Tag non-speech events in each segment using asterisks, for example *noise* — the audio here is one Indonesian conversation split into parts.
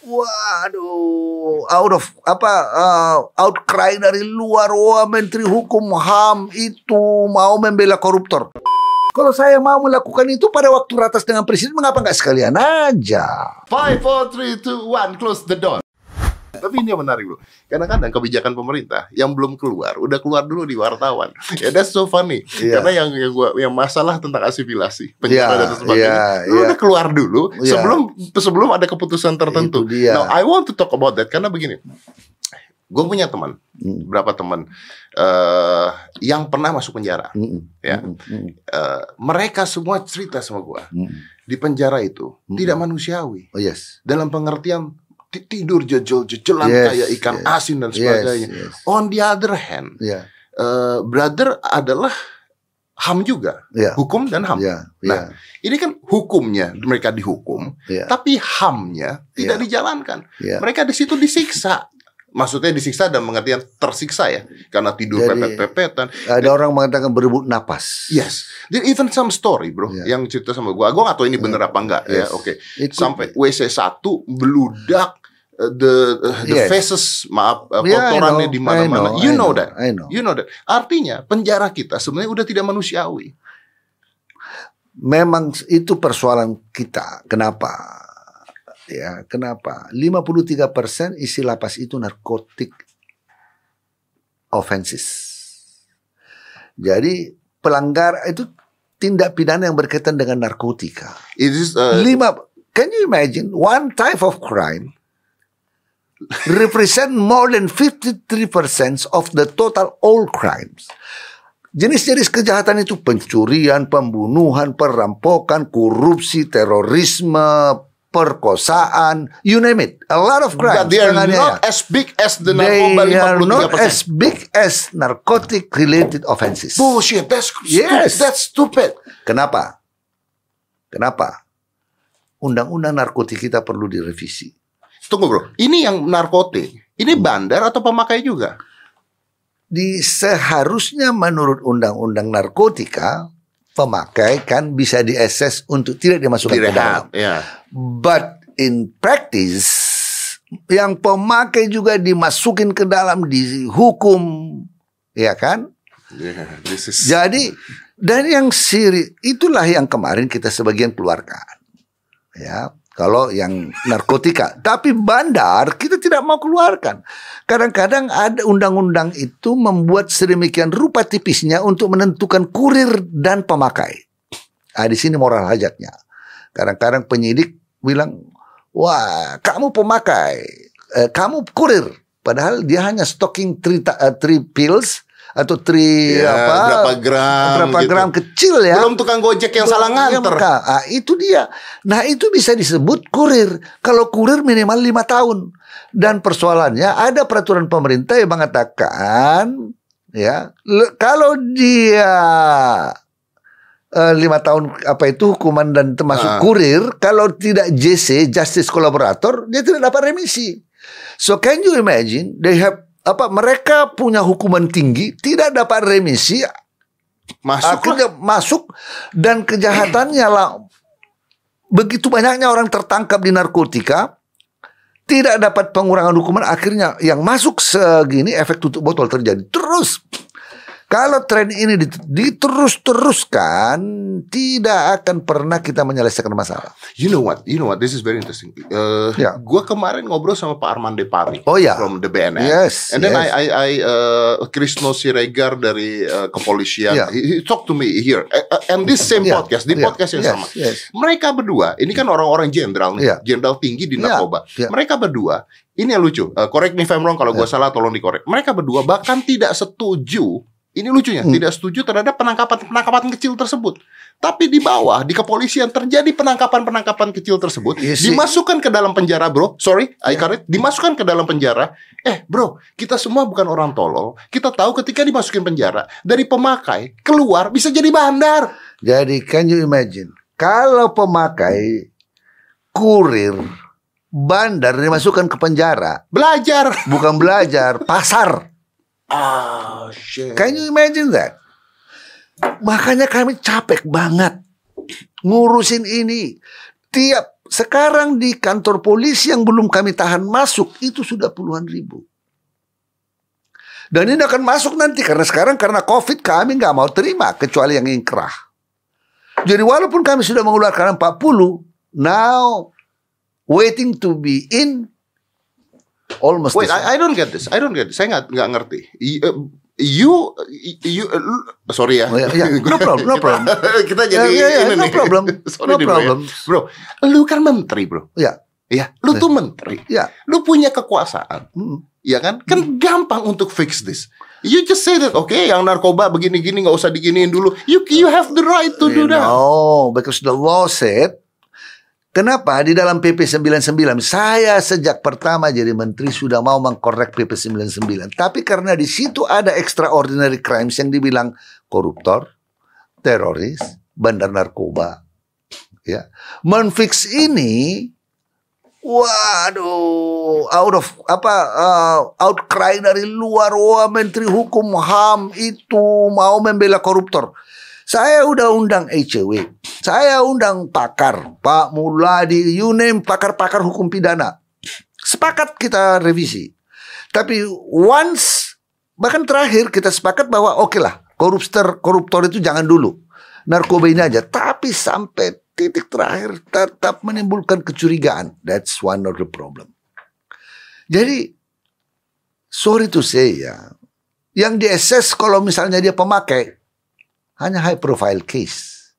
Waduh, out of apa uh, outcry dari luar, wah Menteri Hukum HAM itu mau membela koruptor. Kalau saya mau melakukan itu pada waktu ratas dengan presiden, mengapa nggak sekalian aja? Five, four, three, two, one, close the door. Tapi ini yang menarik bro. Kadang-kadang kebijakan pemerintah yang belum keluar, udah keluar dulu di wartawan. Ya that's so funny. Iya. Karena yang yang gua yang masalah tentang asimilasi, penjara Iya, dan sebagainya, lu iya. udah keluar dulu Iya. sebelum sebelum ada keputusan tertentu. Now I want to talk about that karena begini. Gue punya teman, Hmm. berapa teman eh yang pernah masuk penjara. Mm-mm. Ya. Mm-mm. Eh, mereka semua cerita sama gua Mm-mm. di penjara itu Mm-mm. tidak manusiawi Oh yes. dalam pengertian ti- tidur jejol-jejolan Yes, kayak ikan yes. asin dan Yes, sebagainya. yes. On the other hand, Ya, eh, brother adalah ham juga, ya, hukum dan ham. ya, Nah, ya, Ini kan hukumnya mereka dihukum, ya, tapi hamnya tidak Ya. dijalankan. ya. Mereka di situ disiksa. Maksudnya disiksa dan pengertian tersiksa ya, karena tidur pepet-pepetan. Ada orang mengatakan berebut napas. Yes, there even some story bro, Ya. yang cerita sama gua. Gua gak tahu ini bener apa enggak ya. Yes. Oke, It could sampai WC 1 beludak uh, the uh, the Yes. faces maaf uh, Yeah, kotorannya know, di mana-mana. You know know, that. I know. You know that. Artinya penjara kita sebenarnya udah tidak manusiawi. Memang itu persoalan kita. Kenapa? Ya, kenapa? 53% isi lapas itu narkotik offenses. Jadi pelanggar itu tindak pidana yang berkaitan dengan narkotika. It is uh, Lima, can you imagine one type of crime represent more than 53% of the total all crimes. Jenis-jenis kejahatan itu pencurian, pembunuhan, perampokan, korupsi, terorisme, perkosaan, you name it. A lot of crimes. but they are not as big as the They narkoba are not 53%. as big as narcotic related offenses. Bullshit, that's Yes. that's stupid. Kenapa? Kenapa? Undang-undang narkotik kita perlu direvisi. Tunggu bro, ini yang narkotik, ini bandar atau pemakai juga? Di seharusnya menurut undang-undang narkotika, pemakai kan bisa diakses untuk tidak dimasukkan ke dalam. Ya. But in practice, yang pemakai juga dimasukin ke dalam dihukum, ya kan? Yeah, this is Jadi dan yang siri itulah yang kemarin kita sebagian keluarkan. Ya, kalau yang narkotika, tapi bandar kita tidak mau keluarkan. Kadang-kadang ada undang-undang itu membuat sedemikian rupa tipisnya untuk menentukan kurir dan pemakai. Ah di sini moral hajatnya. Kadang-kadang penyidik bilang, "Wah, kamu pemakai, eh, kamu kurir." Padahal dia hanya stocking three, eh, three pills atau three Ya, apa berapa gram berapa gitu. gram kecil ya. Belum tukang gojek yang salah nganter. ya, ah, itu dia. Nah itu bisa disebut kurir. Kalau kurir minimal lima tahun. Dan persoalannya ada peraturan pemerintah yang mengatakan ya kalau dia eh, lima tahun apa itu hukuman dan termasuk Ah. kurir kalau tidak JC justice collaborator dia tidak dapat remisi. So can you imagine they have apa mereka punya hukuman tinggi tidak dapat remisi Masuk lah. akhirnya masuk dan kejahatannya lah begitu banyaknya orang tertangkap di narkotika tidak dapat pengurangan hukuman akhirnya yang masuk segini efek tutup botol terjadi terus kalau tren ini dit- diterus-teruskan tidak akan pernah kita menyelesaikan masalah You know what? You know what? This is very interesting. Uh, Ya. Gua kemarin ngobrol sama Pak Arman Depari Oh, ya. from the BNN. Yes, And then yes. I I, I uh, Krisno Siregar dari uh, kepolisian. Ya. He, he talked to me here. Uh, and this same Ya, podcast, di ya, podcast yang yes, sama. yes. Mereka berdua, ini kan orang-orang jenderal nih, Ya. jenderal tinggi di Ya, narkoba. ya. Mereka berdua, ini yang lucu. Uh, correct me if I'm wrong kalau gua salah tolong dikorek. Mereka berdua bahkan tidak setuju ini lucunya, Hmm. tidak setuju terhadap penangkapan-penangkapan kecil tersebut. Tapi di bawah, di kepolisian terjadi penangkapan-penangkapan kecil tersebut, Iya sih. dimasukkan ke dalam penjara, bro. Sorry, I Ya. correct. Dimasukkan ke dalam penjara. Eh, bro, kita semua bukan orang tolol. Kita tahu ketika dimasukin penjara, dari pemakai keluar bisa jadi bandar. Jadi can you imagine kalau pemakai kurir bandar dimasukkan ke penjara Belajar. bukan belajar pasar Ah, shit. Can you imagine that? Makanya kami capek banget ngurusin ini. Tiap Sekarang di kantor polisi yang belum kami tahan masuk itu sudah puluhan ribu. Dan ini akan masuk nanti karena sekarang karena COVID kami nggak mau terima kecuali yang ingkrah. Jadi walaupun kami sudah mengeluarkan 40, now waiting to be in almost Wait, I. I don't get this. I don't get this. Saya nggak nggak ngerti. Uh, You, you, uh, sorry ya. Oh, ya, ya. No problem, no problem. *laughs* Kita Ya, jadi ya, ya, ini no nih. problem. *laughs* Sorry No nih, bro, ya. problem. Bro, lu kan menteri, bro. Ya, Ya, lu tuh menteri. ya. Lu punya kekuasaan. Mm. Ya kan? Kan gampang untuk fix this. You just say that, oke, yang narkoba begini-gini nggak usah diginiin dulu. You you have the right to do that. No, because the law said Kenapa di dalam PP 99 saya sejak pertama jadi menteri sudah mau mengkorek PP 99 tapi karena di situ ada extraordinary crimes yang dibilang koruptor, teroris, bandar narkoba ya. Menfix ini waduh out of apa uh, outcry dari luar wah menteri hukum HAM itu mau membela koruptor. Saya udah undang ECW. Saya undang pakar, Pak Muladi, you name pakar-pakar hukum pidana. Sepakat kita revisi. Tapi once bahkan terakhir kita sepakat bahwa oke lah, koruptor koruptor itu jangan dulu. Narkoba ini aja, tapi sampai titik terakhir tetap menimbulkan kecurigaan. That's one of the problem. Jadi sorry to say ya, yang di assess kalau misalnya dia pemakai hanya high profile case.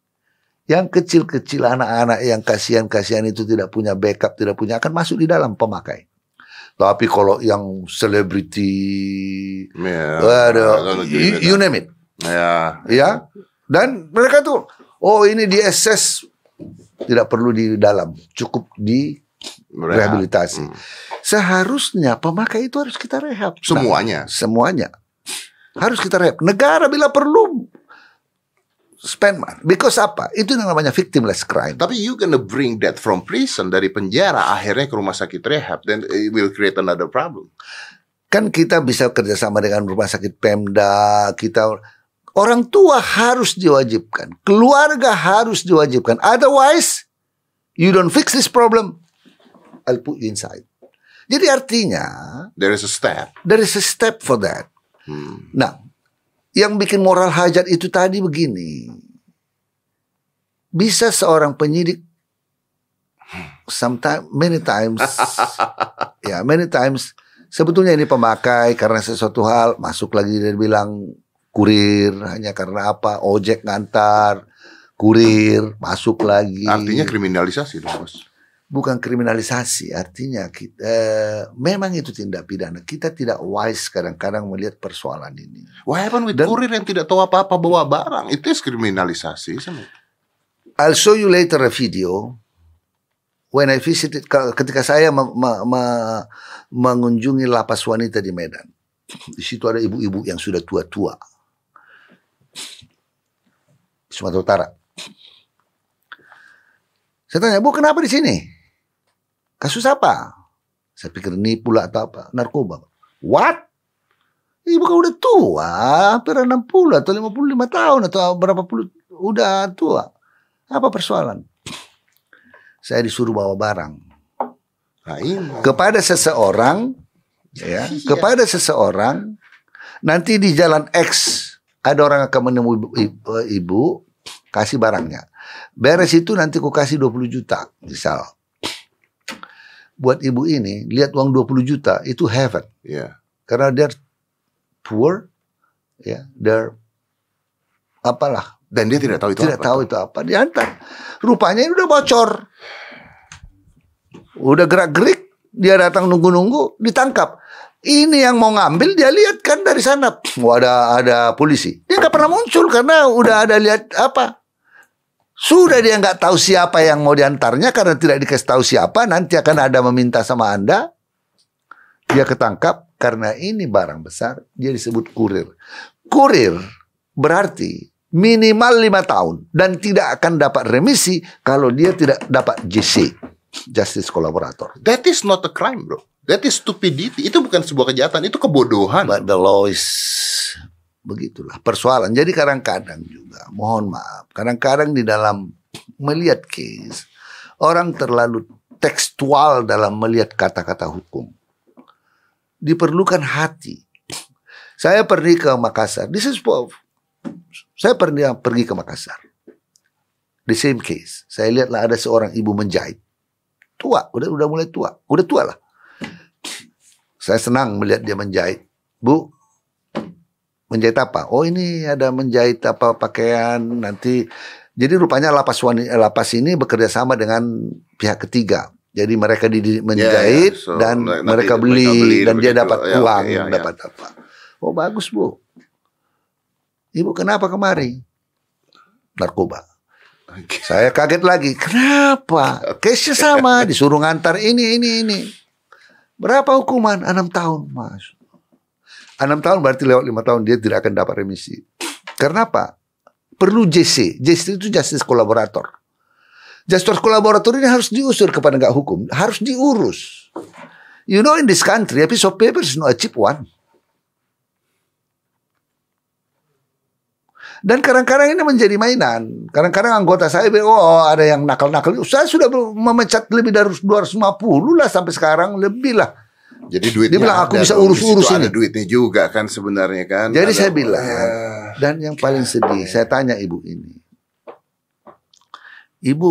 Yang kecil-kecil anak-anak yang kasihan-kasihan itu tidak punya backup, tidak punya akan masuk di dalam pemakai. Tapi kalau yang selebriti, Ya, waduh, agree you, you name it, Ya. ya. Dan mereka tuh, oh ini di SS tidak perlu di dalam, cukup di rehabilitasi. Hmm. Seharusnya pemakai itu harus kita rehab. Nah, Semuanya. semuanya harus kita rehab. Negara bila perlu spend money. Because apa? Itu yang namanya victimless crime. Tapi you gonna bring that from prison dari penjara akhirnya ke rumah sakit rehab then it will create another problem. Kan kita bisa kerjasama dengan rumah sakit Pemda, kita orang tua harus diwajibkan, keluarga harus diwajibkan. Otherwise, you don't fix this problem, I'll put you inside. Jadi artinya There is a step. there is a step for that. Hmm. Nah, yang bikin moral hajat itu tadi begini. Bisa seorang penyidik sometimes many times *laughs* ya many times sebetulnya ini pemakai karena sesuatu hal masuk lagi dia bilang kurir hanya karena apa ojek ngantar kurir masuk lagi Artinya kriminalisasi dong, Bos. Bukan kriminalisasi artinya kita eh, memang itu tindak pidana kita tidak wise kadang-kadang melihat persoalan ini What happened with Dan- kurir yang tidak tahu apa-apa bawa barang? Itu is kriminalisasi. isn't it? I'll show you later a video when I visited ke- ketika saya me- me- me- mengunjungi lapas wanita di Medan. Di situ ada ibu-ibu yang sudah tua-tua. Sumatera Utara. Saya tanya, "Bu, kenapa di sini?" Kasus apa? Saya pikir nipu lah atau apa, narkoba. What? Ibu kan udah tua, hampir 60 atau 55 tahun atau berapa puluh udah tua. Apa persoalan? Saya disuruh bawa barang Nah ini. kepada seseorang, ya, Iya. kepada seseorang. Nanti di jalan X ada orang akan menemui ibu, ibu, ibu, kasih barangnya. Beres itu nanti ku kasih 20 juta, misal. Buat ibu ini, lihat uang 20 juta itu heaven. Ya. Karena they're poor, ya, they're apalah, Dan dia tidak tahu itu tidak apa. tahu itu apa. Diantar. Rupanya ini udah bocor. Udah gerak gerik dia datang nunggu nunggu ditangkap. Ini yang mau ngambil dia lihat kan dari sana. Wah, ada ada polisi. Dia nggak pernah muncul karena udah ada lihat apa sudah dia nggak tahu siapa yang mau diantarnya karena tidak dikasih tahu siapa nanti akan ada meminta sama anda dia ketangkap karena ini barang besar dia disebut kurir kurir berarti minimal lima tahun dan tidak akan dapat remisi kalau dia tidak dapat JC justice collaborator That is not a crime, bro. That is stupidity. Itu bukan sebuah kejahatan, itu kebodohan. but the law is begitulah persoalan jadi kadang-kadang juga mohon maaf kadang-kadang di dalam melihat case Orang terlalu tekstual dalam melihat kata-kata hukum. Diperlukan hati. Saya pergi ke Makassar. This is saya pernah pergi ke Makassar. The same case. Saya lihatlah ada seorang ibu menjahit. Tua, udah udah mulai tua. Udah tua lah. Saya senang melihat dia menjahit. Bu, menjahit apa? Oh ini ada menjahit apa pakaian nanti. Jadi rupanya lapas wanita, lapas ini bekerja sama dengan pihak ketiga. Jadi mereka di, menjahit yeah, yeah. So, dan mereka beli, mereka beli dan dia dapat ya, uang, okay, ya, ya. dapat apa. Oh bagus bu. Ibu kenapa kemari? Narkoba. Saya kaget lagi. Kenapa? Case sama. Disuruh ngantar ini, ini, ini. Berapa hukuman? Enam tahun, mas. Enam tahun berarti lewat lima tahun dia tidak akan dapat remisi. Karena apa? Perlu JC. JC itu justice kolaborator. Justice kolaborator ini harus diusur kepada penegak hukum. Harus diurus. You know in this country, a piece of paper is not a cheap one. Dan kadang-kadang ini menjadi mainan. Kadang-kadang anggota saya bilang, oh ada yang nakal-nakal. Saya sudah memecat lebih dari 250 lah sampai sekarang. Lebih lah. Jadi duitnya Dia bilang aku bisa urus-urus ini. Ada duitnya juga kan sebenarnya kan. Jadi ada, saya bilang, ya. dan yang paling sedih, saya tanya ibu ini. Ibu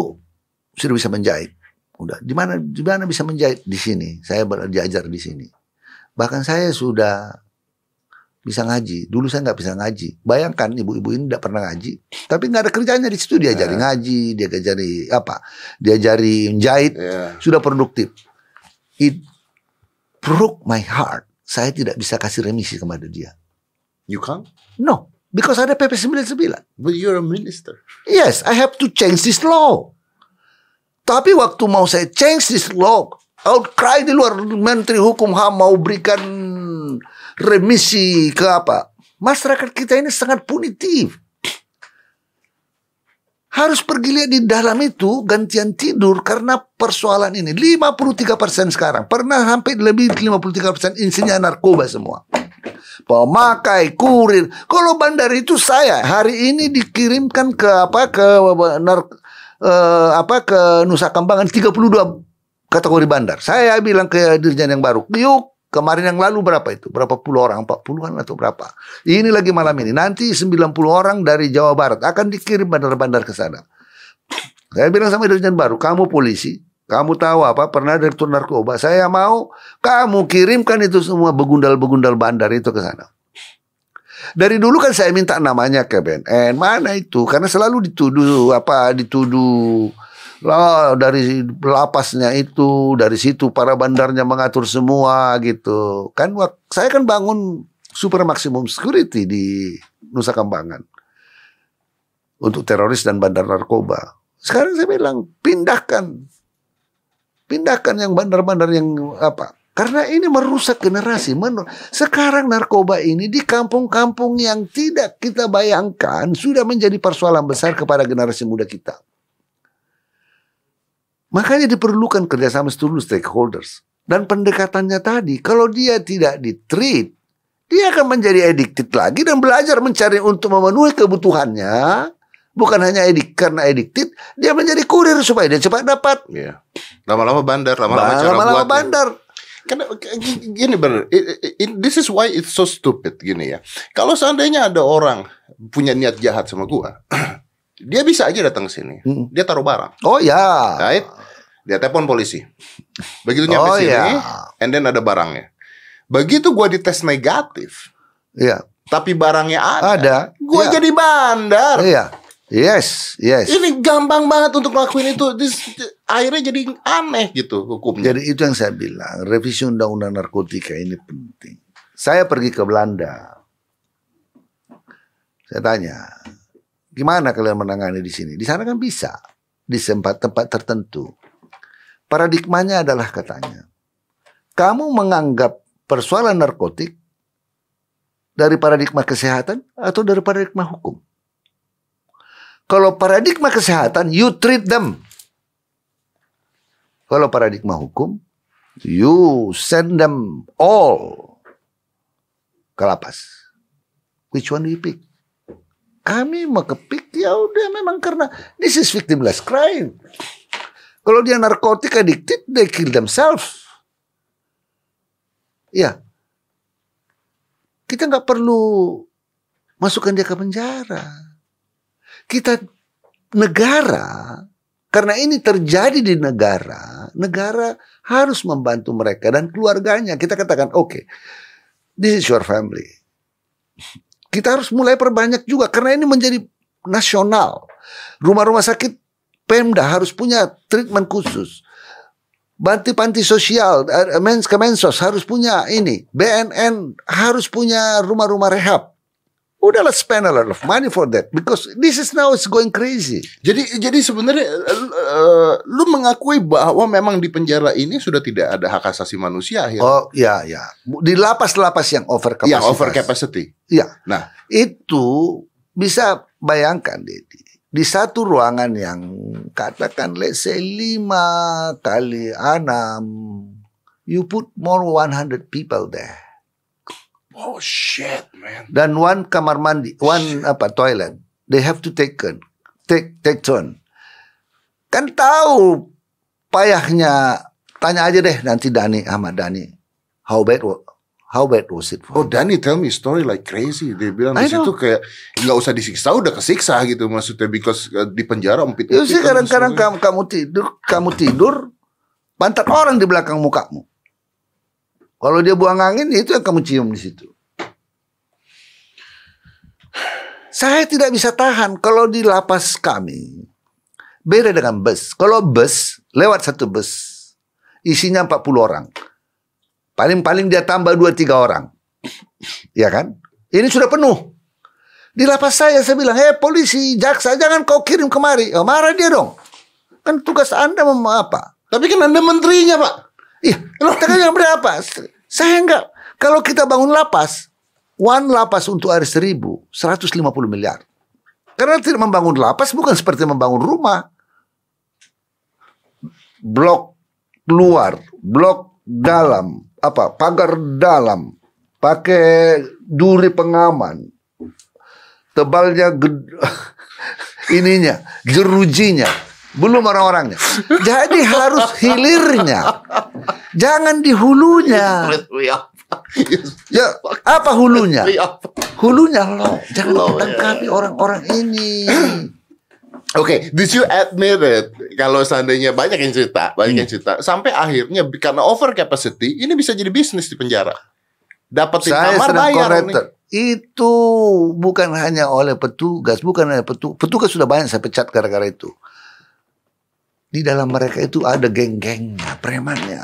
sudah bisa menjahit. Udah, di mana di mana bisa menjahit di sini. Saya belajar di sini. Bahkan saya sudah bisa ngaji. Dulu saya nggak bisa ngaji. Bayangkan ibu-ibu ini tidak pernah ngaji, tapi nggak ada kerjanya di situ. Dia yeah. ngaji, dia jari apa? Dia jari menjahit, yeah. sudah produktif. It broke my heart. Saya tidak bisa kasih remisi kepada dia. You can't? No, because ada PP 99. But you're a minister. Yes, I have to change this law. Tapi waktu mau saya change this law, outcry di luar Menteri Hukum HAM mau berikan remisi ke apa. Masyarakat kita ini sangat punitif. Harus pergi lihat di dalam itu gantian tidur karena persoalan ini. 53% sekarang. Pernah sampai lebih 53% isinya narkoba semua. Pemakai, kurir. Kalau bandar itu saya hari ini dikirimkan ke apa ke nar, uh, apa ke Nusa Kambangan 32 kategori bandar. Saya bilang ke dirjen yang baru, yuk Kemarin yang lalu berapa itu? Berapa puluh orang? 40-an atau berapa? Ini lagi malam ini. Nanti 90 orang dari Jawa Barat akan dikirim bandar-bandar ke sana. Saya bilang sama Dirjen Baru, kamu polisi, kamu tahu apa? Pernah direktur narkoba. Saya mau kamu kirimkan itu semua begundal-begundal bandar itu ke sana. Dari dulu kan saya minta namanya ke BNN. Mana itu? Karena selalu dituduh apa? Dituduh lah dari lapasnya itu dari situ para bandarnya mengatur semua gitu. Kan saya kan bangun super maksimum security di Nusa Kambangan. Untuk teroris dan bandar narkoba. Sekarang saya bilang pindahkan. Pindahkan yang bandar-bandar yang apa. Karena ini merusak generasi. Sekarang narkoba ini di kampung-kampung yang tidak kita bayangkan sudah menjadi persoalan besar kepada generasi muda kita. Makanya diperlukan kerjasama seluruh stakeholders. Dan pendekatannya tadi, kalau dia tidak ditreat, dia akan menjadi addicted lagi dan belajar mencari untuk memenuhi kebutuhannya. Bukan hanya edik karena addicted, dia menjadi kurir supaya dia cepat dapat. Iya. Lama-lama bandar, lama-lama cara Lama-lama bandar. Karena gini bener, this is why it's so stupid gini ya. Kalau seandainya ada orang punya niat jahat sama gua, *clears throat* dia bisa aja datang ke sini. Hmm. Dia taruh barang. Oh ya. Right? Dia telepon polisi. Begitu nyampe oh, sini, ya. and then ada barangnya. Begitu gua dites negatif. Iya. Tapi barangnya ada. Ada. Gua ya. jadi bandar. Iya. Yes, yes. Ini gampang banget untuk ngelakuin itu. This, akhirnya jadi aneh gitu hukumnya. Jadi itu yang saya bilang, revisi undang-undang narkotika ini penting. Saya pergi ke Belanda. Saya tanya, Gimana kalian menangani di sini? Di sana kan bisa. Di tempat-tempat tertentu. Paradigmanya adalah katanya. Kamu menganggap persoalan narkotik dari paradigma kesehatan atau dari paradigma hukum? Kalau paradigma kesehatan, you treat them. Kalau paradigma hukum, you send them all ke lapas. Which one do you pick? kami mau kepik ya udah memang karena this is victimless crime. Kalau dia narkotik addicted, they kill themselves. Ya. Kita nggak perlu masukkan dia ke penjara. Kita negara karena ini terjadi di negara, negara harus membantu mereka dan keluarganya. Kita katakan, oke, okay, this is your family. Kita harus mulai perbanyak juga karena ini menjadi nasional. Rumah-rumah sakit Pemda harus punya treatment khusus. Banti-panti sosial, eh, mens Kemensos harus punya ini. BNN harus punya rumah-rumah rehab. Udahlah spend a lot of money for that because this is now it's going crazy. Jadi jadi sebenarnya uh, lu mengakui bahwa memang di penjara ini sudah tidak ada hak asasi manusia ya. Oh ya ya. Di lapas-lapas yang over capacity. Yang over capacity. Iya. Nah, itu bisa bayangkan Dedi di satu ruangan yang katakan let's say lima kali enam, you put more 100 people there. Oh shit, man. Dan one kamar mandi, one shit. apa toilet, they have to take turn, take take turn. Kan tahu payahnya, tanya aja deh nanti Dani Ahmad Dani, how bad How bad was it? For oh, Danny tell me story like crazy. Dia bilang di situ kayak nggak usah disiksa, udah kesiksa gitu maksudnya because uh, di penjara umpit. Ya sih kadang-kadang kamu, kamu tidur, kamu tidur, pantat orang di belakang mukamu. Kalau dia buang angin, itu yang kamu cium di situ. Saya tidak bisa tahan kalau di lapas kami. Beda dengan bus. Kalau bus, lewat satu bus, isinya 40 orang Paling-paling dia tambah dua tiga orang. Ya kan? Ini sudah penuh. Di lapas saya saya bilang, "Eh, polisi, jaksa, jangan kau kirim kemari." Oh, marah dia dong. Kan tugas Anda mau apa? Tapi kan Anda menterinya, Pak. Iya, kan yang berapa? Saya enggak. Kalau kita bangun lapas, one lapas untuk hari seribu, 150 miliar. Karena tidak membangun lapas bukan seperti membangun rumah. Blok luar, blok dalam, apa pagar dalam, pakai duri pengaman, tebalnya *laughs* ininya, jerujinya, belum orang-orangnya. Jadi harus hilirnya, jangan di hulunya. Ya, apa hulunya? Hulunya lo, jangan tangkapi orang-orang ini. Oke, okay, did you admit it? Kalau seandainya banyak yang cerita, banyak hmm. yang cerita, sampai akhirnya karena over capacity, ini bisa jadi bisnis di penjara. Dapat kamar bayar nih. Itu bukan hanya oleh petugas, bukan hanya petugas. Petugas sudah banyak saya pecat gara-gara itu. Di dalam mereka itu ada geng-gengnya, premannya,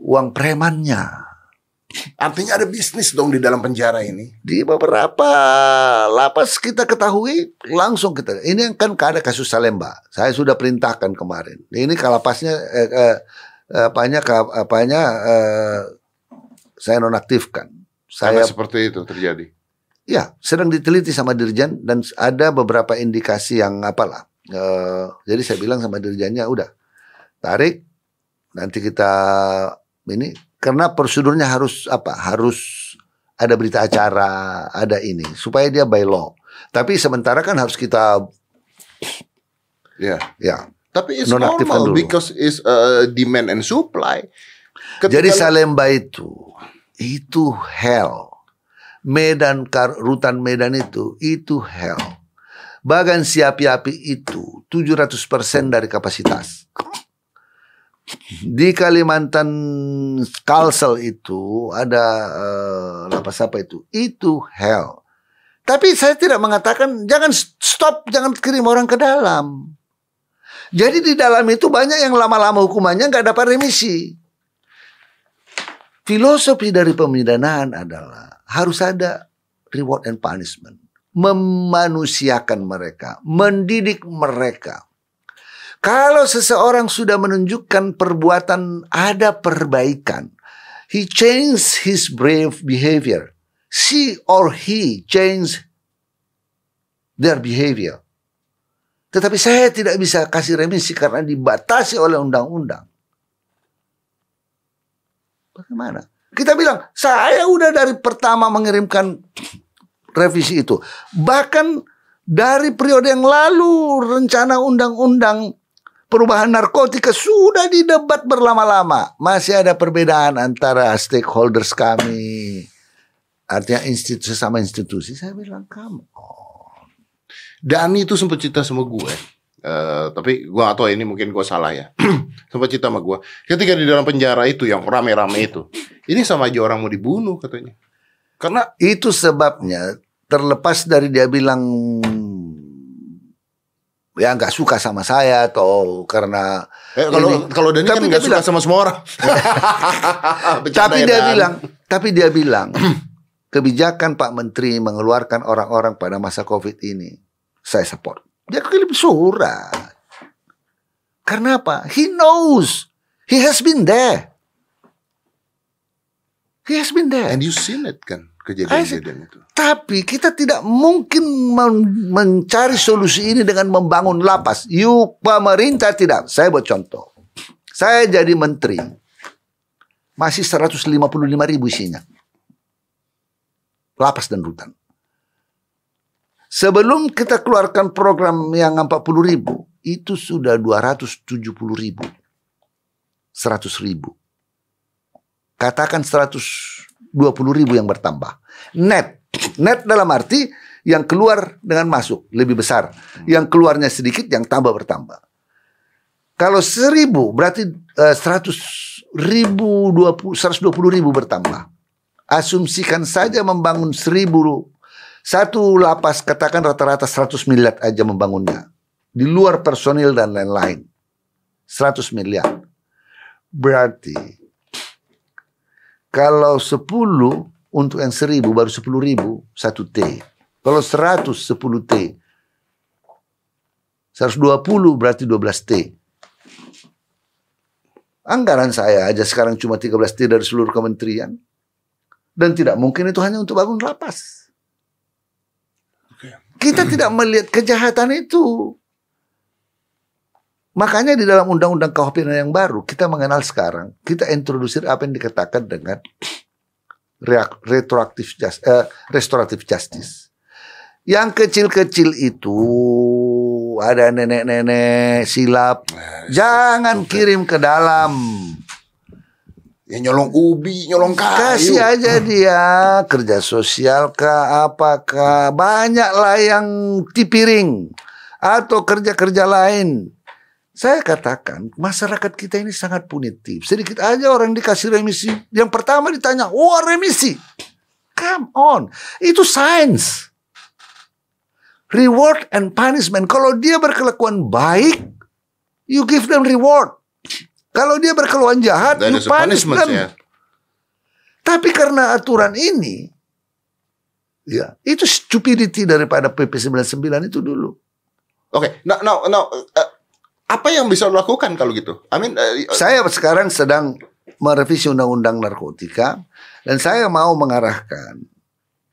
uang premannya. Artinya ada bisnis dong di dalam penjara ini. Di beberapa lapas kita ketahui langsung kita. Ini kan ada kasus Salemba. Saya sudah perintahkan kemarin. Ini kalapasnya eh, eh, apanya apanya eh, saya nonaktifkan. Saya Karena seperti itu terjadi. Ya, sedang diteliti sama dirjen dan ada beberapa indikasi yang apalah. Eh, jadi saya bilang sama dirjennya udah tarik nanti kita ini karena prosedurnya harus apa? Harus ada berita acara, ada ini supaya dia by law. Tapi sementara kan harus kita ya. Ya. Tapi it's normal dulu. because it's uh, demand and supply. Ketika Jadi Salemba itu itu hell. Medan rutan Medan itu itu hell. Bagan siapi-api itu 700% dari kapasitas. Di Kalimantan Kalsel itu ada uh, lapas apa itu? Itu hell. Tapi saya tidak mengatakan jangan stop, jangan kirim orang ke dalam. Jadi di dalam itu banyak yang lama-lama hukumannya nggak dapat remisi. Filosofi dari pemidanaan adalah harus ada reward and punishment. Memanusiakan mereka, mendidik mereka. Kalau seseorang sudah menunjukkan perbuatan ada perbaikan, he change his brave behavior. She or he change their behavior. Tetapi saya tidak bisa kasih remisi karena dibatasi oleh undang-undang. Bagaimana? Kita bilang, saya udah dari pertama mengirimkan revisi itu. Bahkan dari periode yang lalu rencana undang-undang perubahan narkotika sudah didebat berlama-lama. Masih ada perbedaan antara stakeholders kami. Artinya institusi sama institusi. Saya bilang kamu. Oh. Dani itu sempat cerita sama gue. Uh, tapi gue gak tahu ini mungkin gue salah ya. *clears throat* sempat cerita sama gue. Ketika di dalam penjara itu yang rame-rame itu. Ini sama aja orang mau dibunuh katanya. Karena itu sebabnya terlepas dari dia bilang ya nggak suka sama saya atau karena eh, kalau ini, kalau Dani kan nggak suka bilang, sama semua orang. *laughs* tapi dia dan. bilang, tapi dia bilang kebijakan Pak Menteri mengeluarkan orang-orang pada masa Covid ini saya support. Dia kirim surat. Karena apa? He knows. He has been there. He has been there. And you seen it kan kejadian-kejadian itu. Tapi kita tidak mungkin men mencari solusi ini dengan membangun lapas. You pemerintah tidak. Saya buat contoh. Saya jadi menteri. Masih 155 ribu isinya. Lapas dan rutan. Sebelum kita keluarkan program yang 40 ribu. Itu sudah 270 ribu. 100 ribu. Katakan 100 20 ribu yang bertambah. Net. Net dalam arti yang keluar dengan masuk lebih besar. Yang keluarnya sedikit, yang tambah bertambah. Kalau seribu berarti uh, seratus ribu, dua puluh, seratus dua puluh ribu bertambah. Asumsikan saja membangun seribu satu lapas katakan rata-rata seratus miliar aja membangunnya. Di luar personil dan lain-lain. Seratus miliar. Berarti kalau 10 untuk yang 1000 baru 10 ribu, 1 T. Kalau 100, 10 T. 120 berarti 12 T. Anggaran saya aja sekarang cuma 13 T dari seluruh kementerian. Dan tidak mungkin itu hanya untuk bangun lapas. Kita tidak melihat kejahatan itu. Makanya di dalam undang-undang KUHP yang baru kita mengenal sekarang kita introdusir apa yang dikatakan dengan retroaktif just, uh, restoratif justice. Yang kecil-kecil itu ada nenek-nenek silap, nah, jangan kirim ke dalam. Ya nyolong ubi, nyolong kayu. Kasih aja dia kerja sosial kah, apakah banyak lah yang tipiring atau kerja-kerja lain saya katakan masyarakat kita ini sangat punitif. Sedikit aja orang dikasih remisi. Yang pertama ditanya, wah oh, remisi. Come on. Itu sains. Reward and punishment. Kalau dia berkelakuan baik, you give them reward. Kalau dia berkelakuan jahat, That you punish them. Tapi karena aturan ini, ya itu stupidity daripada PP 99 itu dulu. Oke, okay. now, now, now, uh, apa yang bisa lakukan kalau gitu? I mean, uh, saya sekarang sedang merevisi undang-undang narkotika dan saya mau mengarahkan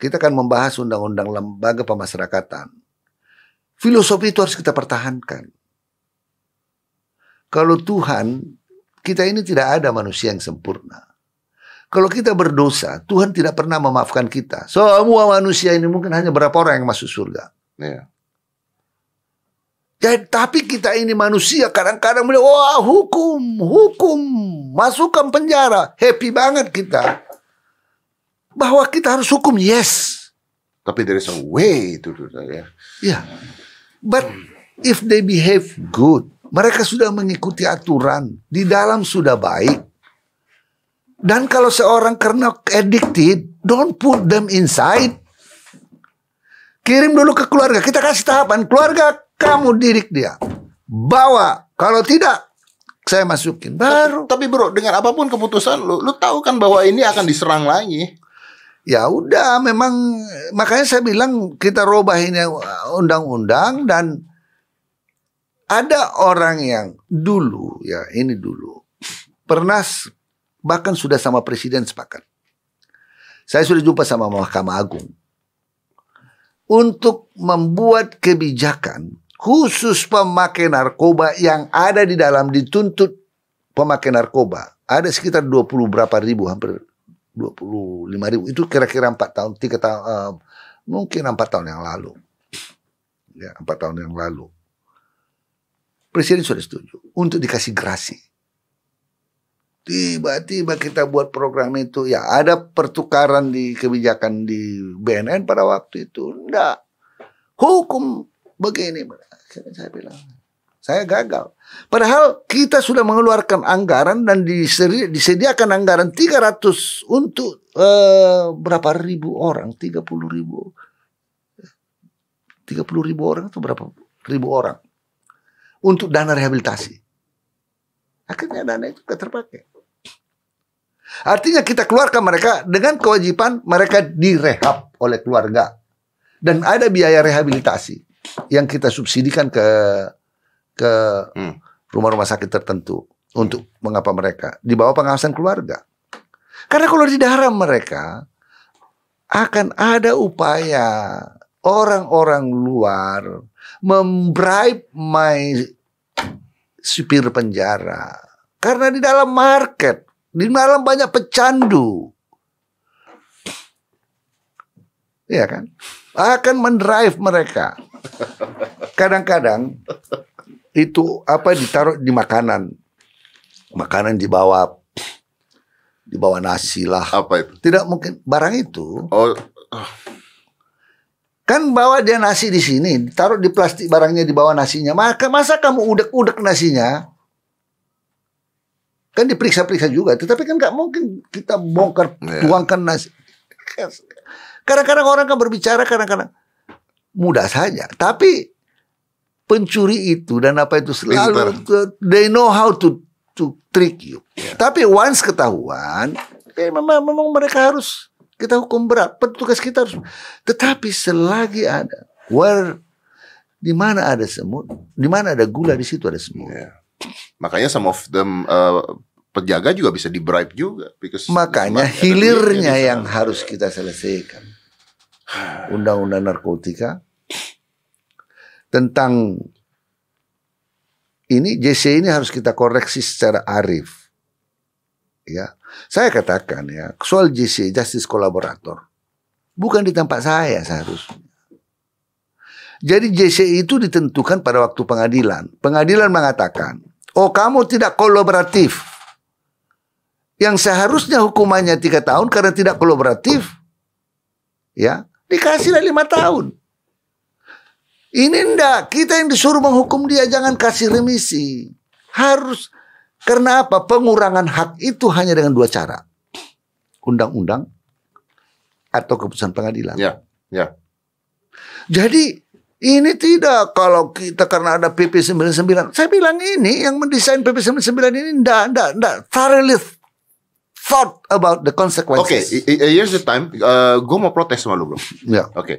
kita akan membahas undang-undang lembaga pemasyarakatan. Filosofi itu harus kita pertahankan. Kalau Tuhan, kita ini tidak ada manusia yang sempurna. Kalau kita berdosa, Tuhan tidak pernah memaafkan kita. Semua manusia ini mungkin hanya berapa orang yang masuk surga. Yeah. Ya, tapi kita ini manusia kadang-kadang bilang, wah hukum, hukum, masukkan penjara. Happy banget kita. Bahwa kita harus hukum, yes. Tapi there is a way to do that, ya. Ya, but if they behave good, mereka sudah mengikuti aturan, di dalam sudah baik. Dan kalau seorang karena addicted, don't put them inside. Kirim dulu ke keluarga. Kita kasih tahapan. Keluarga kamu didik dia. Bawa. Kalau tidak, saya masukin. Baru. Tapi, tapi bro, dengan apa pun keputusan lu, lu tahu kan bahwa ini akan diserang lagi. Ya udah, memang makanya saya bilang kita robah ini undang-undang dan ada orang yang dulu ya ini dulu pernah bahkan sudah sama presiden sepakat. Saya sudah jumpa sama Mahkamah Agung untuk membuat kebijakan khusus pemakai narkoba yang ada di dalam dituntut pemakai narkoba. Ada sekitar 20 berapa ribu, hampir 25 ribu. Itu kira-kira 4 tahun, 3 tahun, uh, mungkin 4 tahun yang lalu. Ya, 4 tahun yang lalu. Presiden sudah setuju untuk dikasih gerasi. Tiba-tiba kita buat program itu ya ada pertukaran di kebijakan di BNN pada waktu itu. Enggak. Hukum begini. Saya bilang, saya gagal. Padahal kita sudah mengeluarkan anggaran dan disediakan anggaran 300 untuk uh, berapa ribu orang? 30 ribu. 30 ribu orang itu berapa ribu orang? Untuk dana rehabilitasi. Akhirnya dana itu tidak terpakai. Artinya kita keluarkan mereka dengan kewajiban mereka direhab oleh keluarga. Dan ada biaya rehabilitasi yang kita subsidikan ke ke hmm. rumah-rumah sakit tertentu untuk mengapa mereka di bawah pengawasan keluarga. Karena kalau di daerah mereka akan ada upaya orang-orang luar membribe my supir penjara. Karena di dalam market di malam banyak pecandu. Iya kan? Akan mendrive mereka. Kadang-kadang itu apa ditaruh di makanan. Makanan dibawa dibawa nasi lah. Apa itu? Tidak mungkin barang itu. Oh. Kan bawa dia nasi di sini, taruh di plastik barangnya di bawah nasinya. Maka masa kamu udek-udek nasinya? Kan diperiksa-periksa juga, tetapi kan nggak mungkin kita bongkar yeah. tuangkan nasi. Kadang-kadang orang kan berbicara kadang-kadang mudah saja, tapi pencuri itu dan apa itu selalu they know how to to trick you. Yeah. Tapi once ketahuan, eh, memang memang mereka harus kita hukum berat. Petugas kita harus. Tetapi selagi ada where di mana ada semut, di mana ada gula di situ ada semut. Yeah. Makanya some of them uh, penjaga juga bisa di bribe juga. Because Makanya hilirnya yang harus kita selesaikan. Undang-undang narkotika tentang ini JC ini harus kita koreksi secara arif. Ya, saya katakan ya soal JC Justice Collaborator bukan di tempat saya seharusnya. Jadi JC itu ditentukan pada waktu pengadilan. Pengadilan mengatakan, oh kamu tidak kolaboratif. Yang seharusnya hukumannya tiga tahun karena tidak kolaboratif. Ya, dikasihlah lima tahun. Ini ndak, kita yang disuruh menghukum dia jangan kasih remisi. Harus karena apa? Pengurangan hak itu hanya dengan dua cara. Undang-undang atau keputusan pengadilan. Ya, ya. Jadi ini tidak kalau kita karena ada PP 99. Saya bilang ini yang mendesain PP 99 ini ndak ndak ndak thoroughly thought about the consequences. Oke, okay, here's the time. Uh, gue mau protes sama lu bro. Ya. Yeah. Oke. Okay.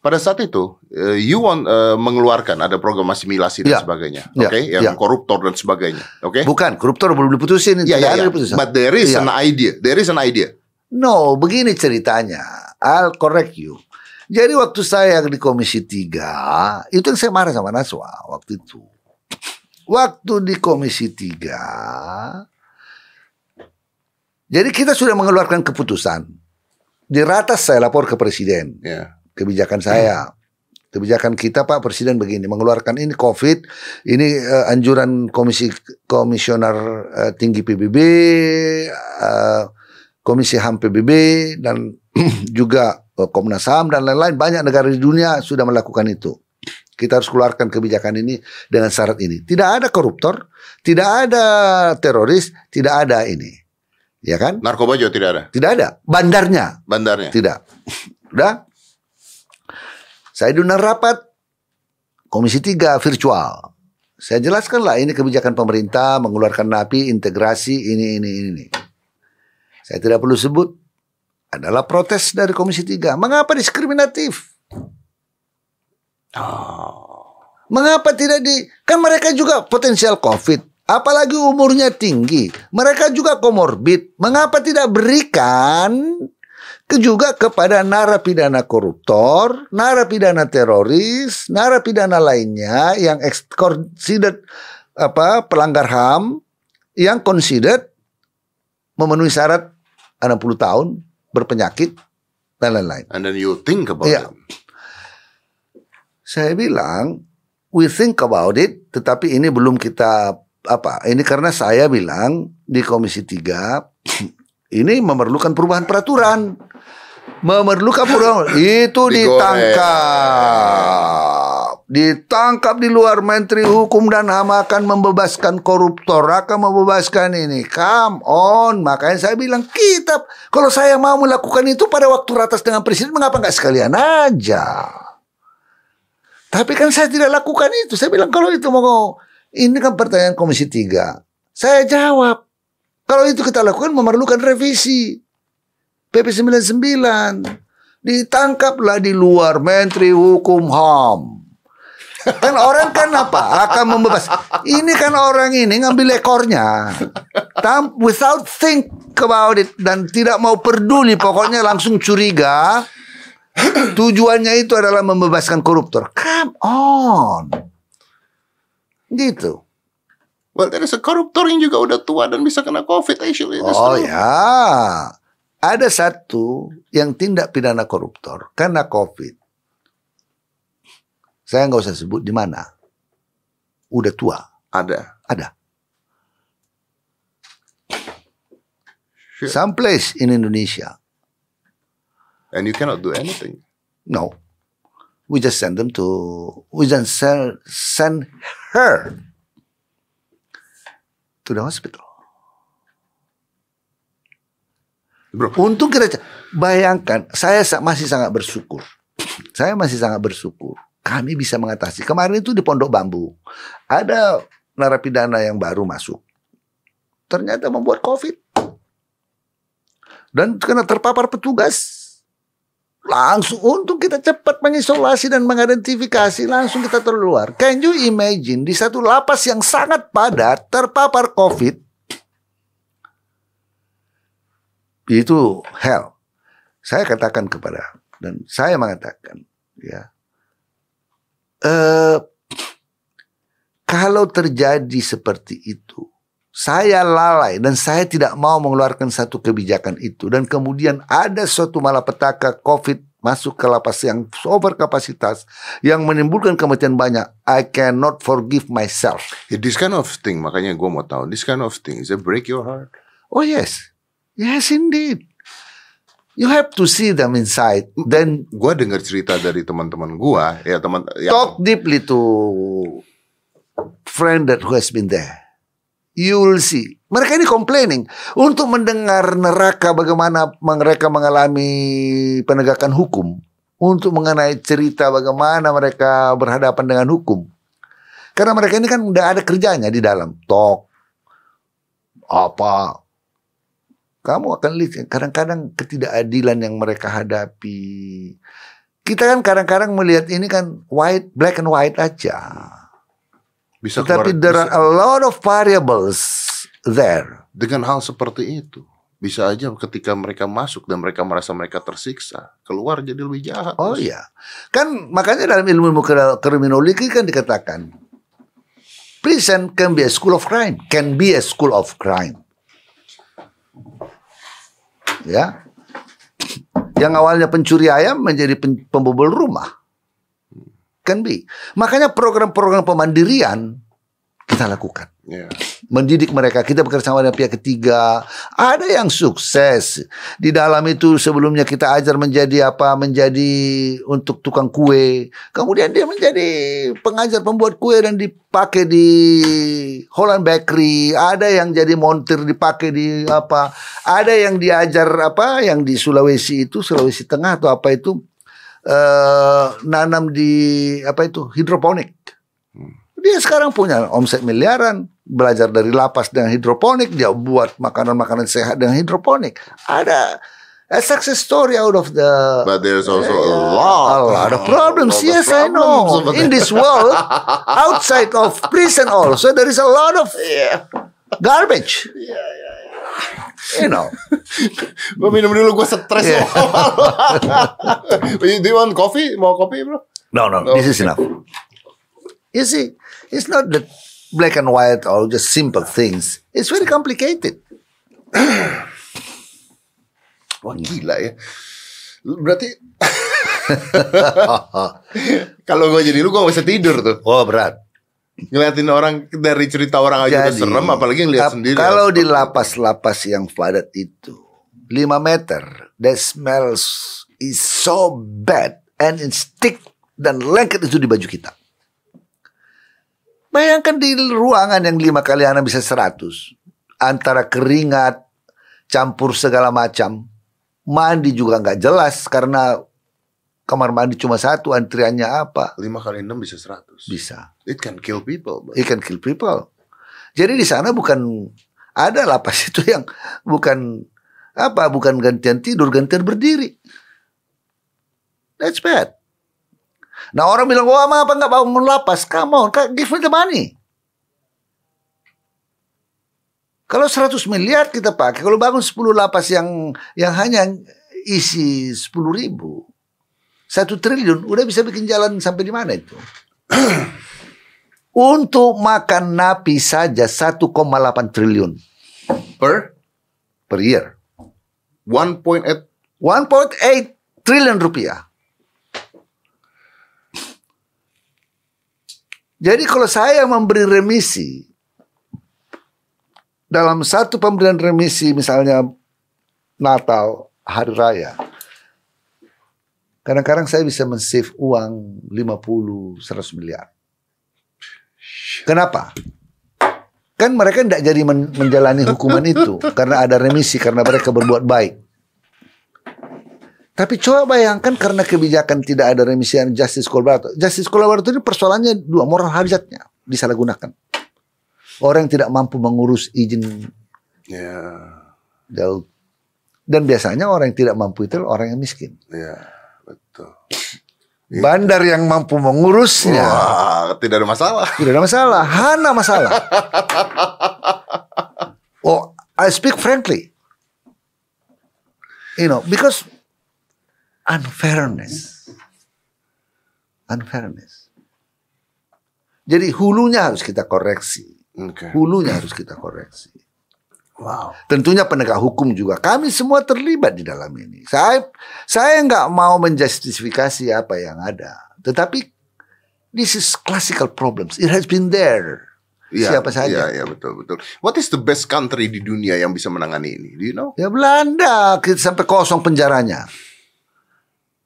Pada saat itu, uh, you want uh, mengeluarkan ada program asimilasi dan yeah. sebagainya, ya. oke, okay? yeah. yang yeah. koruptor dan sebagainya, oke? Okay? Bukan, koruptor belum diputusin, yeah, yeah, yeah. diputusin. But there is yeah. an idea, there is an idea. No, begini ceritanya. I'll correct you. Jadi waktu saya di Komisi 3, itu saya marah sama Naswa waktu itu. Waktu di Komisi 3, jadi kita sudah mengeluarkan keputusan. Di ratas saya lapor ke presiden. Yeah. Kebijakan saya. Kebijakan kita Pak Presiden begini, mengeluarkan ini COVID, ini uh, anjuran Komisi Komisioner uh, Tinggi PBB, uh, Komisi HAM PBB dan *clears throat* juga uh, Komnas HAM dan lain-lain banyak negara di dunia sudah melakukan itu. Kita harus keluarkan kebijakan ini dengan syarat ini. Tidak ada koruptor, tidak ada teroris, tidak ada ini. Ya kan? Narkoba juga tidak ada. Tidak ada. Bandarnya. Bandarnya. Tidak. Udah. Saya diundang rapat Komisi 3 virtual. Saya jelaskan lah ini kebijakan pemerintah mengeluarkan napi integrasi ini ini ini. Saya tidak perlu sebut adalah protes dari Komisi 3. Mengapa diskriminatif? Oh. Mengapa tidak di kan mereka juga potensial Covid. Apalagi umurnya tinggi. Mereka juga komorbid. Mengapa tidak berikan ke juga kepada narapidana koruptor, narapidana teroris, narapidana lainnya yang considered apa pelanggar HAM yang considered memenuhi syarat 60 tahun berpenyakit dan lain-lain. And then you think about ya. it. Saya bilang we think about it, tetapi ini belum kita apa? Ini karena saya bilang di Komisi 3 *clears throat* ini memerlukan perubahan peraturan. Memerlukan perubahan *clears throat* itu ditangkap. Ditangkap di luar Menteri Hukum dan HAM akan membebaskan koruptor, akan membebaskan ini. Come on, makanya saya bilang kita kalau saya mau melakukan itu pada waktu ratas dengan presiden, mengapa nggak sekalian aja? Tapi kan saya tidak lakukan itu. Saya bilang kalau itu mau ini kan pertanyaan Komisi 3. Saya jawab. Kalau itu kita lakukan memerlukan revisi. PP 99. Ditangkaplah di luar Menteri Hukum HAM. Kan orang kan apa? Akan membebas. Ini kan orang ini ngambil ekornya. Without think about it. Dan tidak mau peduli. Pokoknya langsung curiga. Tujuannya itu adalah membebaskan koruptor. Come on. Gitu. Well, there is a koruptor yang juga udah tua dan bisa kena COVID actually. That's Oh true. ya. Ada satu yang tindak pidana koruptor karena COVID. Saya nggak usah sebut di mana. Udah tua. Ada. Ada. Sure. Some place in Indonesia. And you cannot do anything. No. We just send them to, we just send, send her to the hospital. Bro, Untung kita bayangkan, saya sa- masih sangat bersyukur. Saya masih sangat bersyukur. Kami bisa mengatasi. Kemarin itu di Pondok Bambu ada narapidana yang baru masuk. Ternyata membuat COVID. Dan karena terpapar petugas. Langsung untung kita cepat mengisolasi dan mengidentifikasi langsung kita terluar. Can you imagine di satu lapas yang sangat padat terpapar COVID itu hell. Saya katakan kepada dan saya mengatakan ya eh kalau terjadi seperti itu saya lalai dan saya tidak mau mengeluarkan satu kebijakan itu. Dan kemudian ada suatu malapetaka COVID masuk ke lapas yang over kapasitas yang menimbulkan kematian banyak. I cannot forgive myself. Yeah, this kind of thing, makanya gue mau tahu, this kind of things, they break your heart. oh yes. Yes indeed. You have to see them inside. Then Gue dengar cerita dari teman-teman gue, ya teman, ya, talk deeply to friend that who has been there. You will see. Mereka ini complaining untuk mendengar neraka bagaimana mereka mengalami penegakan hukum, untuk mengenai cerita bagaimana mereka berhadapan dengan hukum. Karena mereka ini kan udah ada kerjanya di dalam talk apa kamu akan lihat kadang-kadang ketidakadilan yang mereka hadapi. Kita kan kadang-kadang melihat ini kan white, black and white aja. Bisa Tetapi keluar there bisa- are a lot of variables there. dengan hal seperti itu. Bisa aja ketika mereka masuk dan mereka merasa mereka tersiksa, keluar jadi lebih jahat. Oh iya. Kan makanya dalam ilmu ilmu kri- kriminologi kan dikatakan prison can be a school of crime, can be a school of crime. Ya. Yang awalnya pencuri ayam menjadi pembobol rumah. Can be. Makanya program-program pemandirian kita lakukan. Ya. mendidik mereka. Kita bekerja sama dengan pihak ketiga. Ada yang sukses. Di dalam itu sebelumnya kita ajar menjadi apa? Menjadi untuk tukang kue. Kemudian dia menjadi pengajar pembuat kue dan dipakai di Holland Bakery. Ada yang jadi montir dipakai di apa? Ada yang diajar apa? Yang di Sulawesi itu, Sulawesi Tengah atau apa itu? Eh nanam di apa itu hidroponik. Dia sekarang punya omset miliaran, belajar dari lapas dengan hidroponik, dia buat makanan-makanan sehat dengan hidroponik. Ada a success story out of the But there's also a a lot, lot of *laughs* problems. lot of Yes, I problems know. *laughs* In this world, outside of prison also, there is a lot of garbage. You know. *laughs* Gue minum dulu, gue stres Yeah. *laughs* Do you want coffee? Mau kopi bro? No, no, this is enough. You see, it's not the black and white or just simple things. It's very complicated. *clears throat* Wah gila ya. Berarti *laughs* Kalau gue jadi lu gue gak bisa tidur tuh. oh berat. Ngeliatin orang dari cerita orang aja udah Jadi, serem apalagi ngeliat ap- sendiri. Kalau di lapas-lapas yang padat itu 5 meter, the smells is so bad and it stick dan lengket itu di baju kita. Bayangkan di ruangan yang lima kali anak bisa 100 antara keringat campur segala macam, mandi juga nggak jelas karena kamar mandi cuma satu, antriannya apa? 5 kali 6 bisa 100. Bisa. It can kill people. bro. It can kill people. Jadi di sana bukan ada lapas *laughs* itu yang bukan apa bukan gantian tidur gantian berdiri. That's bad. Nah orang bilang wah apa nggak bangun lapas? Come on, give me the money. Kalau 100 miliar kita pakai, kalau bangun 10 lapas yang yang hanya isi 10 ribu, satu triliun, udah bisa bikin jalan sampai di mana itu? *clears throat* Untuk makan napi saja 1,8 triliun Per per year. 1.8 1.8 triliun rupiah. Jadi kalau saya memberi remisi dalam satu pemberian remisi misalnya Natal, Hari Raya. Kadang-kadang saya bisa men-save uang 50 100 miliar. Kenapa? Kan mereka tidak jadi men- menjalani hukuman *laughs* itu karena ada remisi karena mereka berbuat baik. Tapi coba bayangkan karena kebijakan tidak ada remisi dan justice collaborator. Justice collaborator ini persoalannya dua, moral hazardnya disalahgunakan. Orang yang tidak mampu mengurus izin jauh. Dan biasanya orang yang tidak mampu itu orang yang miskin. ya, betul. Bandar yang mampu mengurusnya Wah, tidak ada masalah. tidak ada masalah, hana masalah. *laughs* oh, I speak frankly. You know, because unfairness. Unfairness. Jadi hulunya harus kita koreksi. Oke. Hulunya harus kita koreksi. Wow. Tentunya penegak hukum juga. Kami semua terlibat di dalam ini. Saya saya nggak mau menjustifikasi apa yang ada. Tetapi this is classical problems. It has been there. Iya, Siapa saja. Iya, iya, betul, betul. What is the best country di dunia yang bisa menangani ini? Do you know? Ya Belanda kita sampai kosong penjaranya.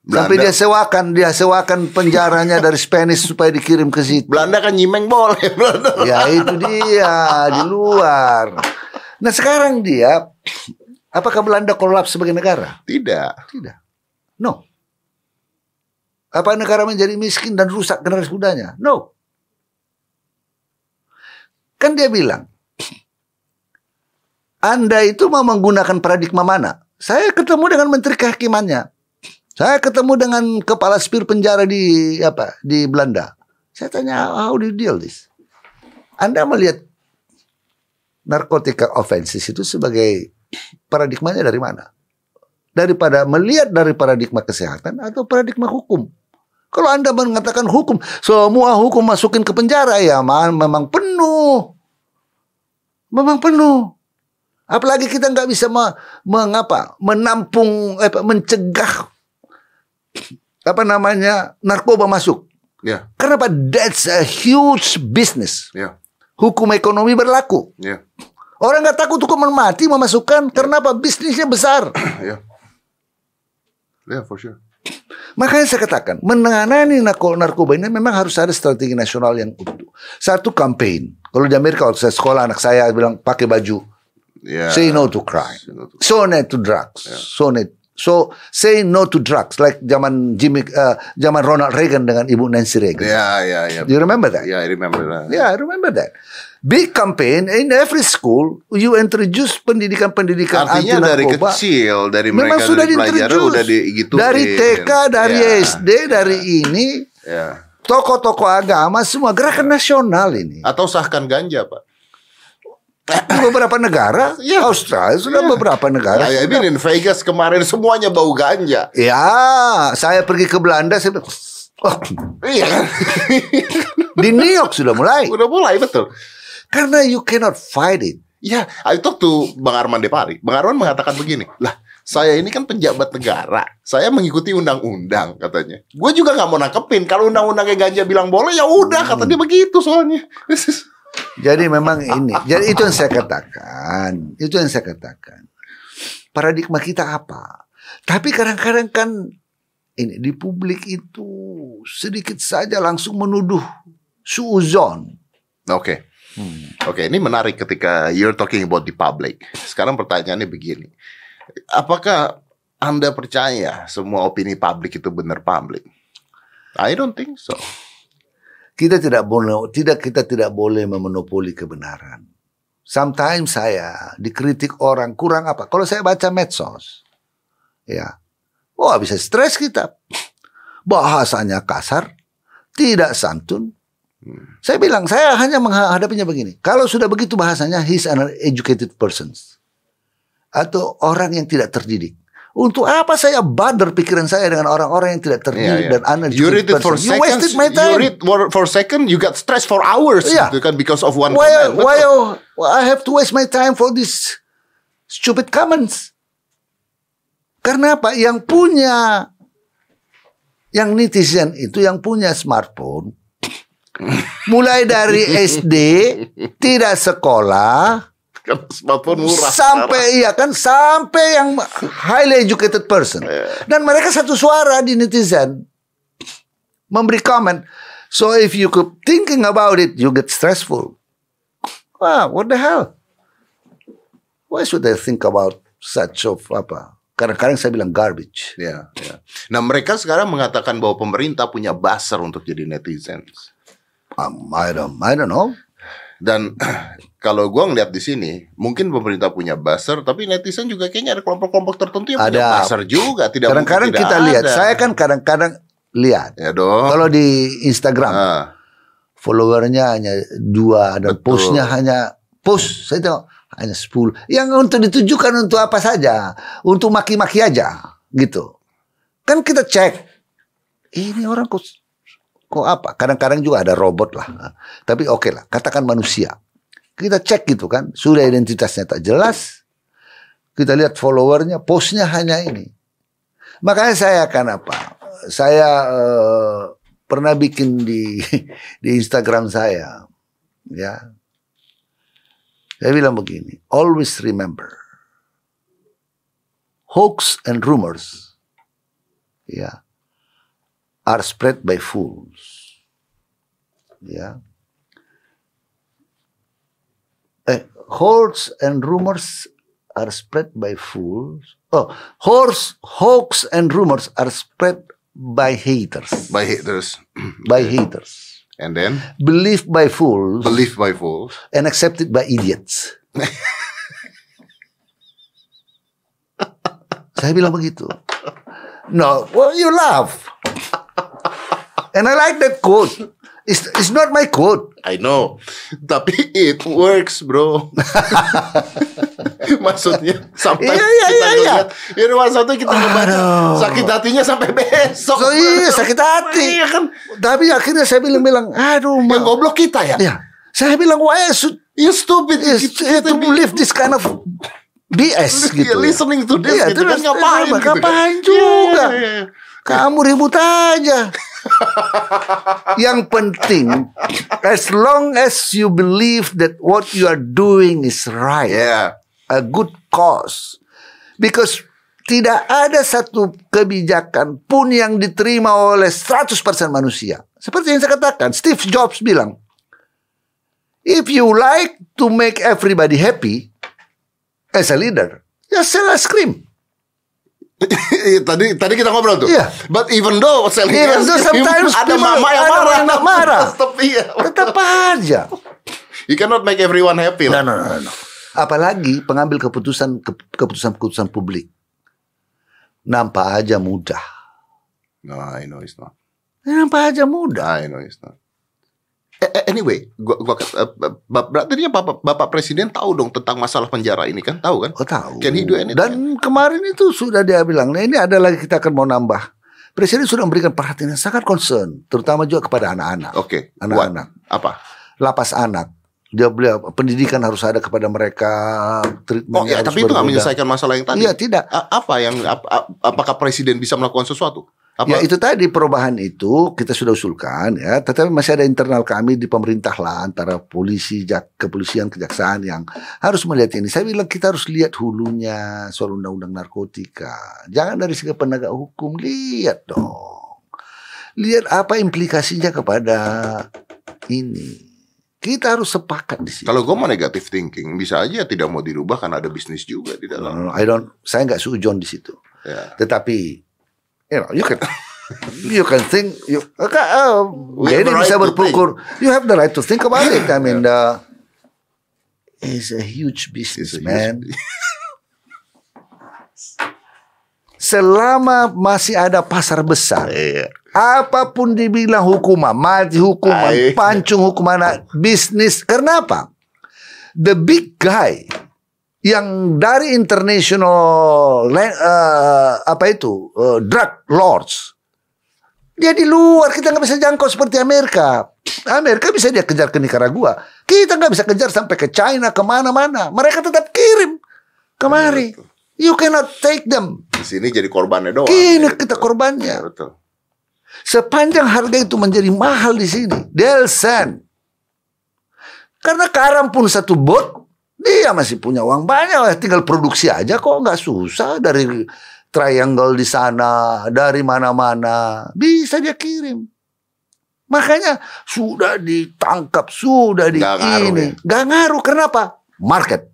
Sampai Belanda. dia sewakan, dia sewakan penjaranya dari Spanish supaya dikirim ke situ. Belanda kan nyimeng boleh. *laughs* Belanda. Ya itu dia di luar. Nah sekarang dia, apakah Belanda kolaps sebagai negara? Tidak. Tidak. No. Apa negara menjadi miskin dan rusak generasi mudanya? No. Kan dia bilang, Anda itu mau menggunakan paradigma mana? Saya ketemu dengan menteri kehakimannya. Saya ketemu dengan kepala spir penjara di apa di Belanda. Saya tanya, how do you deal this? Anda melihat narkotika offenses itu sebagai paradigmanya dari mana? Daripada melihat dari paradigma kesehatan atau paradigma hukum. Kalau Anda mengatakan hukum, semua hukum masukin ke penjara ya ma- memang penuh. Memang penuh. Apalagi kita nggak bisa me- mengapa menampung eh, mencegah apa namanya narkoba masuk. Ya, Karena apa? That's a huge business. ya, Hukum ekonomi berlaku. ya, Orang nggak takut hukuman mati memasukkan karena apa? Bisnisnya besar. *clears throat* ya. Ya, for sure. Makanya saya katakan, menangani narko- narkoba ini memang harus ada strategi nasional yang utuh. Satu campaign. Kalau di Amerika waktu saya sekolah anak saya bilang pakai baju, Ya. say no to crime, Say no to- so no to drugs, so no So say no to drugs like zaman Jimmy uh, zaman Ronald Reagan dengan Ibu Nancy Reagan. Ya, ya. Do you remember that? Ya, I remember that. Yeah, I remember that. Big campaign in every school you introduce pendidikan-pendidikan anti Artinya dari narkoba. kecil, dari Memang mereka sudah dari pelajaran diintroduce. udah digituin. Dari TK, dari Ya, SD, dari ini Ya. tokoh-tokoh agama semua gerakan nasional ini. Atau sahkan ganja, Pak. Di beberapa negara, Iya. Australia sudah beberapa negara. Saya sudah. in Vegas kemarin semuanya bau ganja. Ya, saya pergi ke Belanda, saya bilang, oh, Iya di New York sudah mulai. Udah mulai betul. Karena you cannot fight it. Ya, I talk to Bang Arman Depari. Bang Arman mengatakan begini, lah saya ini kan penjabat negara. Saya mengikuti undang-undang katanya. Gue juga nggak mau nangkepin. Kalau undang-undangnya ganja bilang boleh ya udah kata dia begitu soalnya. *laughs* Jadi memang ini. Jadi itu yang saya katakan. Itu yang saya katakan. Paradigma kita apa? Tapi kadang-kadang kan ini di publik itu sedikit saja langsung menuduh suuzon. Oke. Okay. Hmm. Oke, okay, ini menarik ketika you're talking about the public. Sekarang pertanyaannya begini. Apakah Anda percaya semua opini publik itu benar publik? I don't think so. Kita tidak boleh tidak kita tidak boleh memonopoli kebenaran. Sometimes saya dikritik orang kurang apa? Kalau saya baca medsos, ya, wah bisa stres kita. Bahasanya kasar, tidak santun, Hmm. Saya bilang, saya hanya menghadapinya begini. Kalau sudah begitu bahasanya, he's an educated person. Atau orang yang tidak terdidik. Untuk apa saya bother pikiran saya dengan orang-orang yang tidak terdidik yeah, yeah. dan uneducated you read it for person? Seconds, you wasted my time. You read for second, you got stressed for hours. Yeah. Gitu kan because of one why, comment. Why I have to waste my time for this stupid comments? Karena apa? Yang punya yang netizen itu yang punya smartphone Mulai dari *laughs* SD tidak sekolah *laughs* smartphone murah sampai iya kan sampai yang highly educated person. Iya. dan mereka satu suara di netizen. Memberi komen so if you keep thinking about it you get stressful. Wow what the hell? Why should I think about such of apa? Kadang-kadang saya bilang garbage. Ya, ya. nah mereka sekarang mengatakan bahwa pemerintah punya buzzer untuk jadi netizen. Um, I don't, I don't know. Dan *clears throat* kalau gue ngeliat di sini, mungkin pemerintah punya buzzer, tapi netizen juga kayaknya ada kelompok-kelompok tertentu yang ada. punya buzzer juga. Tidak kadang-kadang kita ada. lihat, saya kan kadang-kadang lihat. Ya dong. Kalau di Instagram, nah. followernya hanya dua dan Betul. postnya hanya post saya tengok hanya sepuluh. Yang untuk ditujukan untuk apa saja, untuk maki-maki aja, gitu. Kan kita cek, ini orang kok Kok apa? Kadang-kadang juga ada robot lah. Tapi oke okay lah, katakan manusia. Kita cek gitu kan, sudah identitasnya tak jelas. Kita lihat followernya, postnya hanya ini. Makanya saya akan apa? Saya uh, pernah bikin di *laughs* di Instagram saya, ya. Saya bilang begini, always remember, hoax and rumors, ya, are spread by fools. Ya. Eh, hordes and rumors are spread by fools. Oh, horse, hoax and rumors are spread by haters. By haters. *clears throat* by haters. And then? Believed by fools. Believed by fools. And accepted by idiots. *laughs* Saya bilang begitu. No, well you laugh. And I like that quote. It's, it's not my quote. I know. Tapi it works, bro. *laughs* maksudnya sampai iya, iya, kita iya, iya. Ini maksudnya kita Aduh. sakit hatinya sampai besok. So, iya, sakit hati. Iya kan. Tapi akhirnya saya bilang-bilang, aduh, yang goblok kita ya. Iya. Saya bilang, why should you stupid is, to live this kind of BS gitu. Yeah, listening to this iya, gitu kan ngapain, gitu kan? ngapain juga. Kamu ribut aja. *laughs* Yang penting, as long as you believe that what you are doing is right, yeah. a good cause, because tidak ada satu kebijakan pun yang diterima oleh 100% manusia. Seperti yang saya katakan, Steve Jobs bilang, if you like to make everybody happy as a leader, just sell ice cream. Tadi tadi kita ngobrol tuh. Iya. But even though selling even though sometimes ada mama yang marah, yang marah. *laughs* Tetap iya. Tetap aja. You cannot make everyone happy. No, no, no, no. Apalagi pengambil keputusan keputusan-keputusan publik. Nampak aja mudah. No, I know it's not. Nampak aja mudah. I know it's not. Eh, eh, anyway, gua, gua uh, berarti dia bapak, bapak presiden tahu dong tentang masalah penjara ini kan, tahu kan? Oh tahu. Can he do anything? Dan kemarin itu sudah dia bilang, nah ini ada lagi kita akan mau nambah. Presiden sudah memberikan perhatian yang sangat concern, terutama juga kepada anak-anak. Oke. Okay. Anak-anak. Apa? Lapas anak. Dia beli pendidikan harus ada kepada mereka. Oh ya, tapi itu nggak menyelesaikan masalah yang tadi. Iya tidak. A apa yang ap apakah presiden bisa melakukan sesuatu? Apa? Ya itu tadi perubahan itu kita sudah usulkan ya, tetapi masih ada internal kami di pemerintah lah antara polisi, jak, kepolisian, kejaksaan yang harus melihat ini. Saya bilang kita harus lihat hulunya soal undang-undang narkotika. Jangan dari segi penegak hukum lihat dong. Lihat apa implikasinya kepada ini. Kita harus sepakat di sini. Kalau gue mau negatif thinking, bisa aja tidak mau dirubah karena ada bisnis juga di dalam. No, no, I don't, saya nggak sujon di situ. Yeah. Tetapi, you know, you can, *laughs* you can think, you, uh, jadi right bisa berpikir, you have the right to think about it. I mean, the, it's a huge business, a man. Huge Selama masih ada pasar besar, yeah Apa pun dibilang hukuman, mati hukuman, pancung hukuman, bisnis. Karena apa? The big guy yang dari international uh, apa itu uh, drug lords. Dia di luar kita nggak bisa jangkau seperti Amerika. Amerika bisa dia kejar ke Nicaragua. Kita nggak bisa kejar sampai ke China ke mana-mana. Mereka tetap kirim kemari. You cannot take them. Di sini jadi korbannya doang. Kini kita korbannya. Ya, betul. Sepanjang harga itu menjadi mahal di sini, Delsen. Karena karam pun satu bot, dia masih punya uang banyak, tinggal produksi aja kok nggak susah dari triangle di sana, dari mana-mana, bisa dia kirim. Makanya sudah ditangkap, sudah di gak ngaruh, ini, ya? gak ngaruh. Kenapa? Market.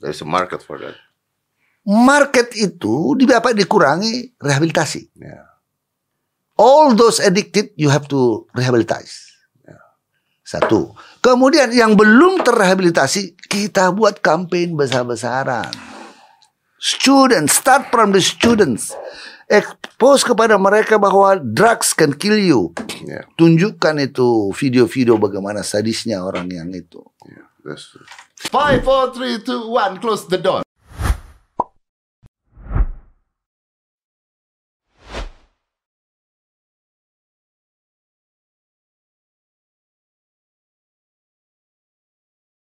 There's a market for that. Market itu dapat dikurangi rehabilitasi. Yeah all those addicted you have to rehabilitate. Satu. Kemudian yang belum terrehabilitasi kita buat campaign besar-besaran. Students, start from the students. Expose kepada mereka bahwa drugs can kill you. Yeah. Tunjukkan itu video-video bagaimana sadisnya orang yang itu. Yeah, Five, four, three, two, one, close the door.